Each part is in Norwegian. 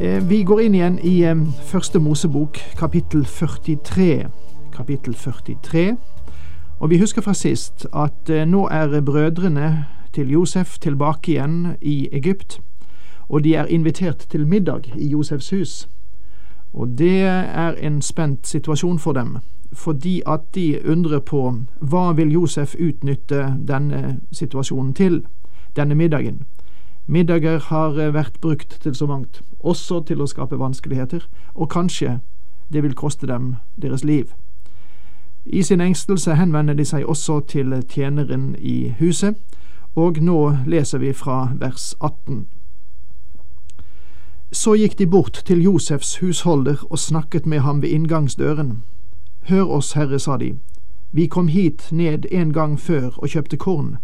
Vi går inn igjen i eh, Første Mosebok, kapittel 43. Kapittel 43. Og vi husker fra sist at eh, nå er brødrene til Josef tilbake igjen i Egypt, og de er invitert til middag i Josefs hus. Og det er en spent situasjon for dem, fordi at de undrer på hva vil Josef utnytte denne situasjonen til, denne middagen. Middager har eh, vært brukt til så mangt, også til å skape vanskeligheter, og kanskje det vil koste dem deres liv. I sin engstelse henvender de seg også til tjeneren i huset, og nå leser vi fra vers 18. Så gikk de bort til Josefs husholder og snakket med ham ved inngangsdøren. Hør oss, herre, sa de, vi kom hit ned en gang før og kjøpte korn.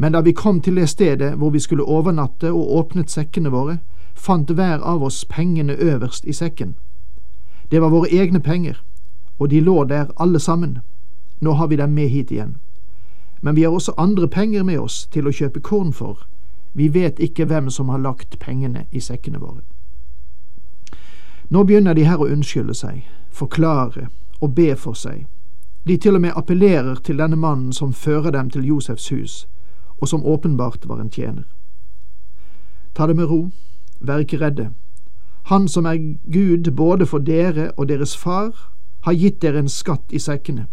Men da vi kom til det stedet hvor vi skulle overnatte og åpnet sekkene våre, fant hver av oss pengene øverst i sekken. Det var våre egne penger, og de lå der alle sammen. Nå har vi dem med hit igjen. Men vi har også andre penger med oss til å kjøpe korn for. Vi vet ikke hvem som har lagt pengene i sekkene våre. Nå begynner de her å unnskylde seg, forklare og be for seg. De til og med appellerer til denne mannen som fører dem til Josefs hus, og som åpenbart var en tjener. Ta det med ro, vær ikke redde. Han som er Gud både for dere og deres far, har gitt dere en skatt i sekkene.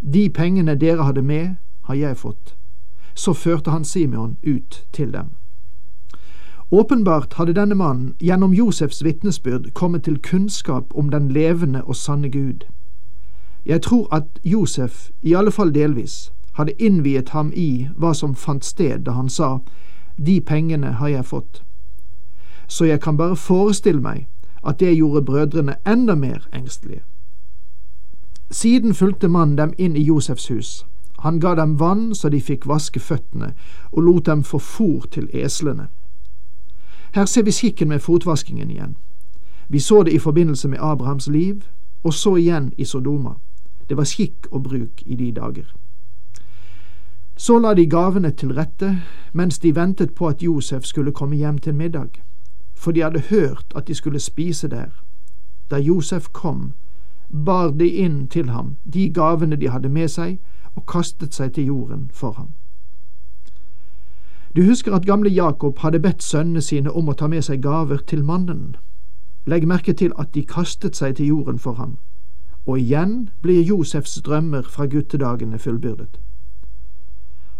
De pengene dere hadde med, har jeg fått. Så førte han Simeon ut til dem. Åpenbart hadde denne mannen gjennom Josefs vitnesbyrd kommet til kunnskap om den levende og sanne Gud. Jeg tror at Josef, i alle fall delvis, hadde innviet ham i hva som fant sted da han sa De pengene har jeg fått. Så jeg kan bare forestille meg at det gjorde brødrene enda mer engstelige. Siden fulgte mannen dem inn i Josefs hus. Han ga dem vann så de fikk vaske føttene, og lot dem få fôr til eslene. Her ser vi skikken med fotvaskingen igjen. Vi så det i forbindelse med Abrahams liv, og så igjen i Sodoma. Det var skikk og bruk i de dager. Så la de gavene til rette mens de ventet på at Josef skulle komme hjem til middag, for de hadde hørt at de skulle spise der. Da Josef kom, bar de inn til ham de gavene de hadde med seg, og kastet seg til jorden for ham. Du husker at gamle Jakob hadde bedt sønnene sine om å ta med seg gaver til mannen. Legg merke til at de kastet seg til jorden for ham, og igjen blir Josefs drømmer fra guttedagene fullbyrdet.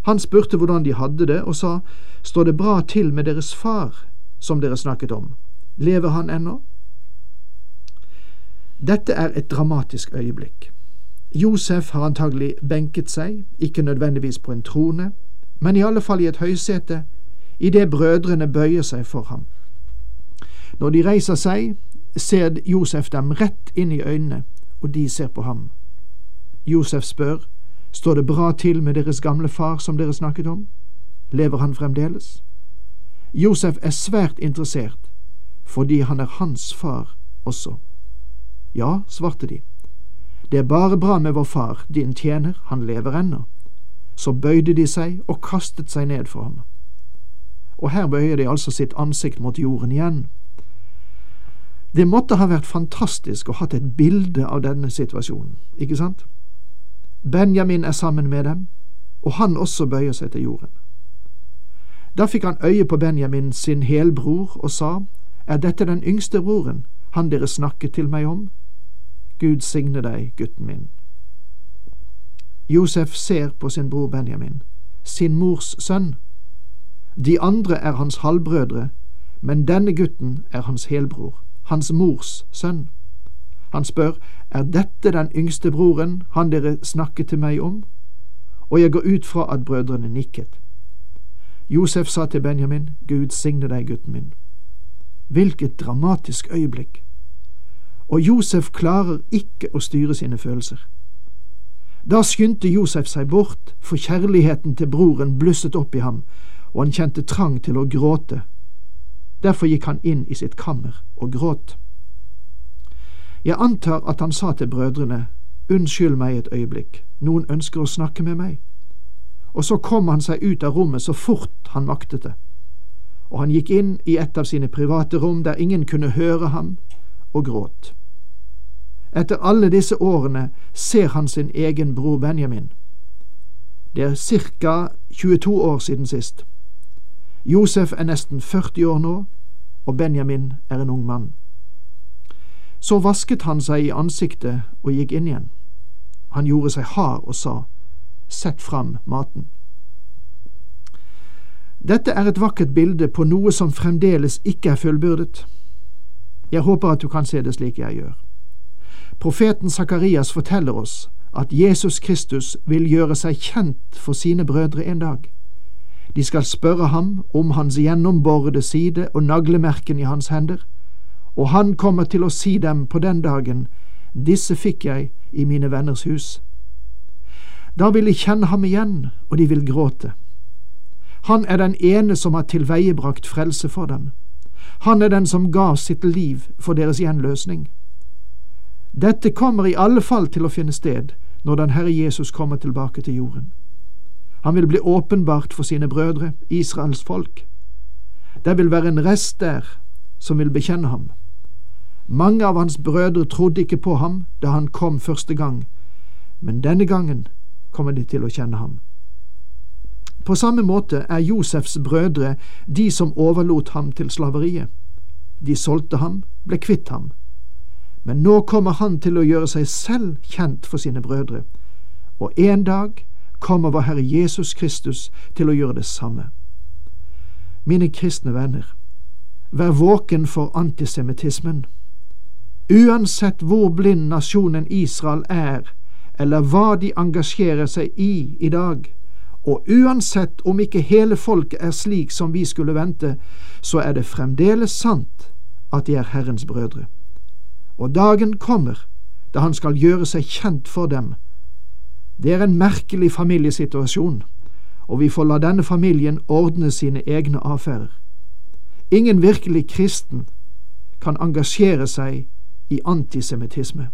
Han spurte hvordan de hadde det, og sa, Står det bra til med deres far, som dere snakket om, lever han ennå? Dette er et dramatisk øyeblikk. Josef har antagelig benket seg, ikke nødvendigvis på en trone, men i alle fall i et høysete, idet brødrene bøyer seg for ham. Når de reiser seg, ser Josef dem rett inn i øynene, og de ser på ham. Josef spør, Står det bra til med deres gamle far som dere snakket om? Lever han fremdeles? Josef er svært interessert, fordi han er hans far også. Ja, svarte de. Det er bare bra med vår far, din tjener, han lever ennå. Så bøyde de seg og kastet seg ned for ham. Og her bøyer de altså sitt ansikt mot jorden igjen. Det måtte ha vært fantastisk å hatt et bilde av denne situasjonen, ikke sant? Benjamin er sammen med dem, og han også bøyer seg til jorden. Da fikk han øye på Benjamin sin helbror og sa, Er dette den yngste broren, han dere snakket til meg om? Gud signe deg, gutten min. Josef ser på sin bror Benjamin, sin mors sønn. De andre er hans halvbrødre, men denne gutten er hans helbror, hans mors sønn. Han spør, Er dette den yngste broren, han dere snakket til meg om? Og jeg går ut fra at brødrene nikket. Josef sa til Benjamin, Gud signe deg, gutten min. Hvilket dramatisk øyeblikk. Og Josef klarer ikke å styre sine følelser. Da skyndte Josef seg bort, for kjærligheten til broren blusset opp i ham, og han kjente trang til å gråte. Derfor gikk han inn i sitt kammer og gråt. Jeg antar at han sa til brødrene, Unnskyld meg et øyeblikk, noen ønsker å snakke med meg. Og så kom han seg ut av rommet så fort han maktet det, og han gikk inn i et av sine private rom der ingen kunne høre ham, og gråt. Etter alle disse årene ser han sin egen bror Benjamin. Det er ca. 22 år siden sist. Josef er nesten 40 år nå, og Benjamin er en ung mann. Så vasket han seg i ansiktet og gikk inn igjen. Han gjorde seg hard og sa, Sett fram maten. Dette er et vakkert bilde på noe som fremdeles ikke er fullbyrdet. Jeg håper at du kan se det slik jeg gjør. Profeten Sakarias forteller oss at Jesus Kristus vil gjøre seg kjent for sine brødre en dag. De skal spørre ham om hans gjennomborede side og naglemerken i hans hender, og han kommer til å si dem på den dagen, disse fikk jeg i mine venners hus. Da vil de kjenne ham igjen, og de vil gråte. Han er den ene som har tilveiebrakt frelse for dem. Han er den som ga sitt liv for deres gjenløsning. Dette kommer i alle fall til å finne sted når den Herre Jesus kommer tilbake til jorden. Han vil bli åpenbart for sine brødre, Israels folk. Det vil være en rest der som vil bekjenne ham. Mange av hans brødre trodde ikke på ham da han kom første gang, men denne gangen kommer de til å kjenne ham. På samme måte er Josefs brødre de som overlot ham til slaveriet. De solgte ham, ble kvitt ham men nå kommer han til å gjøre seg selv kjent for sine brødre, og en dag kommer vår Herre Jesus Kristus til å gjøre det samme. Mine kristne venner, vær våken for antisemittismen. Uansett hvor blind nasjonen Israel er, eller hva de engasjerer seg i i dag, og uansett om ikke hele folket er slik som vi skulle vente, så er det fremdeles sant at de er Herrens brødre og dagen kommer da han skal gjøre seg kjent for dem. Det er en merkelig familiesituasjon, og vi får la denne familien ordne sine egne avfærer. Ingen virkelig kristen kan engasjere seg i antisemittisme.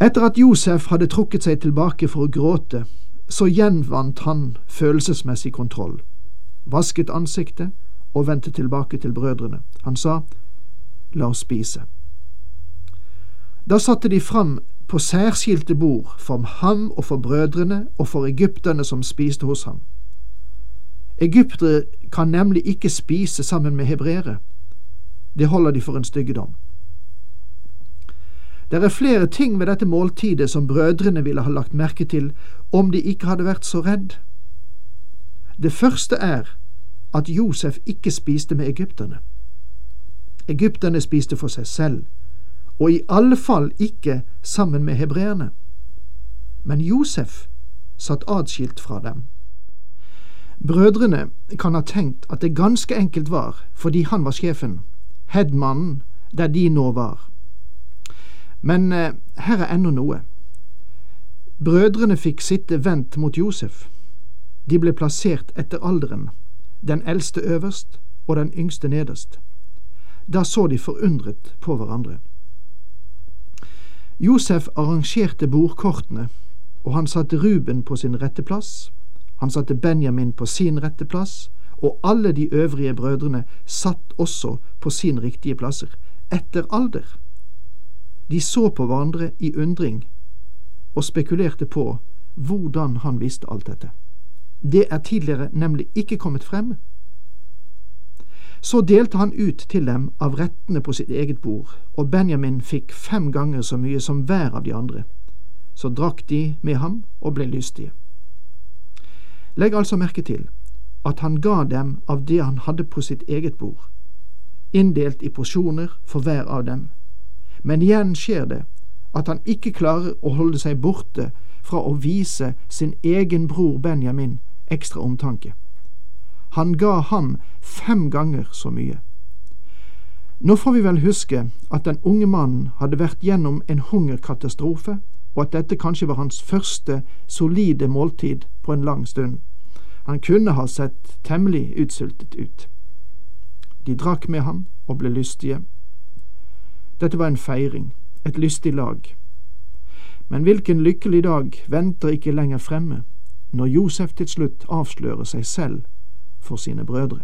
Etter at Josef hadde trukket seg tilbake for å gråte, så gjenvant han følelsesmessig kontroll, vasket ansiktet og vendte tilbake til brødrene. Han sa, La oss spise. Da satte de fram på særskilte bord for ham og for brødrene og for egypterne som spiste hos ham. Egyptere kan nemlig ikke spise sammen med hebreere. Det holder de for en styggedom. Det er flere ting ved dette måltidet som brødrene ville ha lagt merke til om de ikke hadde vært så redd. Det første er at Josef ikke spiste med egypterne. Egypterne spiste for seg selv, og i alle fall ikke sammen med hebreerne. Men Josef satt adskilt fra dem. Brødrene kan ha tenkt at det ganske enkelt var fordi han var sjefen, headmannen, der de nå var. Men eh, her er ennå noe. Brødrene fikk sitte vendt mot Josef. De ble plassert etter alderen, den eldste øverst og den yngste nederst. Da så de forundret på hverandre. Josef arrangerte bordkortene, og han satte Ruben på sin rette plass, han satte Benjamin på sin rette plass, og alle de øvrige brødrene satt også på sin riktige plasser, etter alder. De så på hverandre i undring og spekulerte på hvordan han visste alt dette. Det er tidligere nemlig ikke kommet frem. Så delte han ut til dem av rettene på sitt eget bord, og Benjamin fikk fem ganger så mye som hver av de andre. Så drakk de med ham og ble lystige. Legg altså merke til at han ga dem av det han hadde på sitt eget bord, inndelt i porsjoner for hver av dem. Men igjen skjer det at han ikke klarer å holde seg borte fra å vise sin egen bror Benjamin ekstra omtanke. Han ga ham fem ganger så mye. Nå får vi vel huske at den unge mannen hadde vært gjennom en hungerkatastrofe, og at dette kanskje var hans første solide måltid på en lang stund. Han kunne ha sett temmelig utsultet ut. De drakk med ham og ble lystige. Dette var en feiring, et lystig lag. Men hvilken lykkelig dag venter ikke lenger fremme, når Josef til slutt avslører seg selv for sine brødre.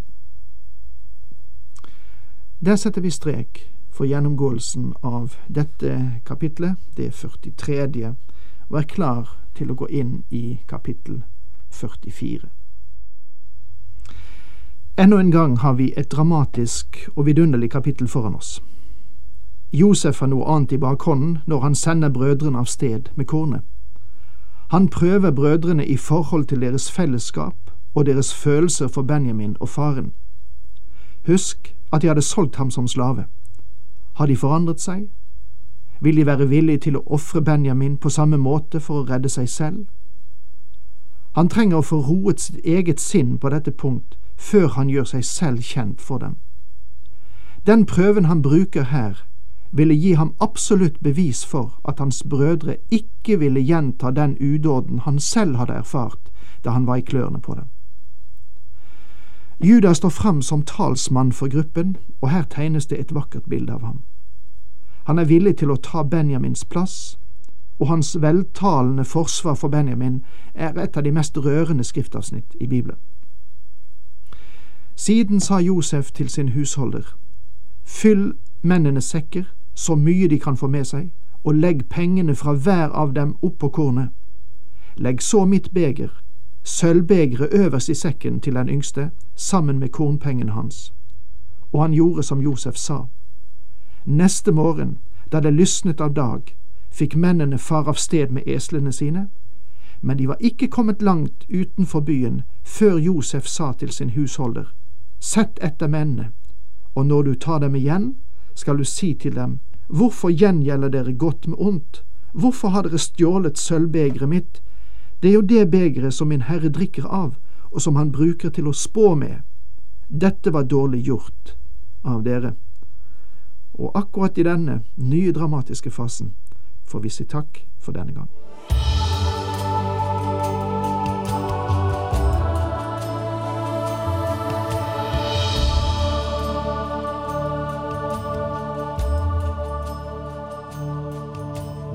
Der setter vi strek for gjennomgåelsen av dette kapitlet, det 43., og er klar til å gå inn i kapittel 44. Enda en gang har vi et dramatisk og vidunderlig kapittel foran oss. Josef har noe annet i bakhånden når han sender brødrene av sted med kornet. Han prøver brødrene i forhold til deres fellesskap og deres følelser for Benjamin og faren. Husk at de hadde solgt ham som slave. Har de forandret seg? Vil de være villige til å ofre Benjamin på samme måte for å redde seg selv? Han trenger å få roet sitt eget sinn på dette punkt før han gjør seg selv kjent for dem. Den prøven han bruker her, ville gi ham absolutt bevis for at hans brødre ikke ville gjenta den udåden han selv hadde erfart da han var i klørne på dem. Judas står fram som talsmann for gruppen, og her tegnes det et vakkert bilde av ham. Han er villig til å ta Benjamins plass, og hans veltalende forsvar for Benjamin er et av de mest rørende skriftavsnitt i Bibelen. Siden sa Josef til sin husholder, Fyll mennenes sekker så mye de kan få med seg, og legg pengene fra hver av dem oppå kornet. Legg så mitt beger, sølvbegeret øverst i sekken til den yngste, sammen med kornpengene hans. Og han gjorde som Josef sa. Neste morgen, da det lysnet av dag, fikk mennene far av sted med eslene sine, men de var ikke kommet langt utenfor byen før Josef sa til sin husholder, Sett etter mennene, og når du tar dem igjen, skal du si til dem, Hvorfor gjengjelder dere godt med ondt? Hvorfor har dere stjålet sølvbegeret mitt? Det er jo det begeret som min Herre drikker av, og som han bruker til å spå med. Dette var dårlig gjort av dere. Og akkurat i denne nye dramatiske fasen får vi si takk for denne gang.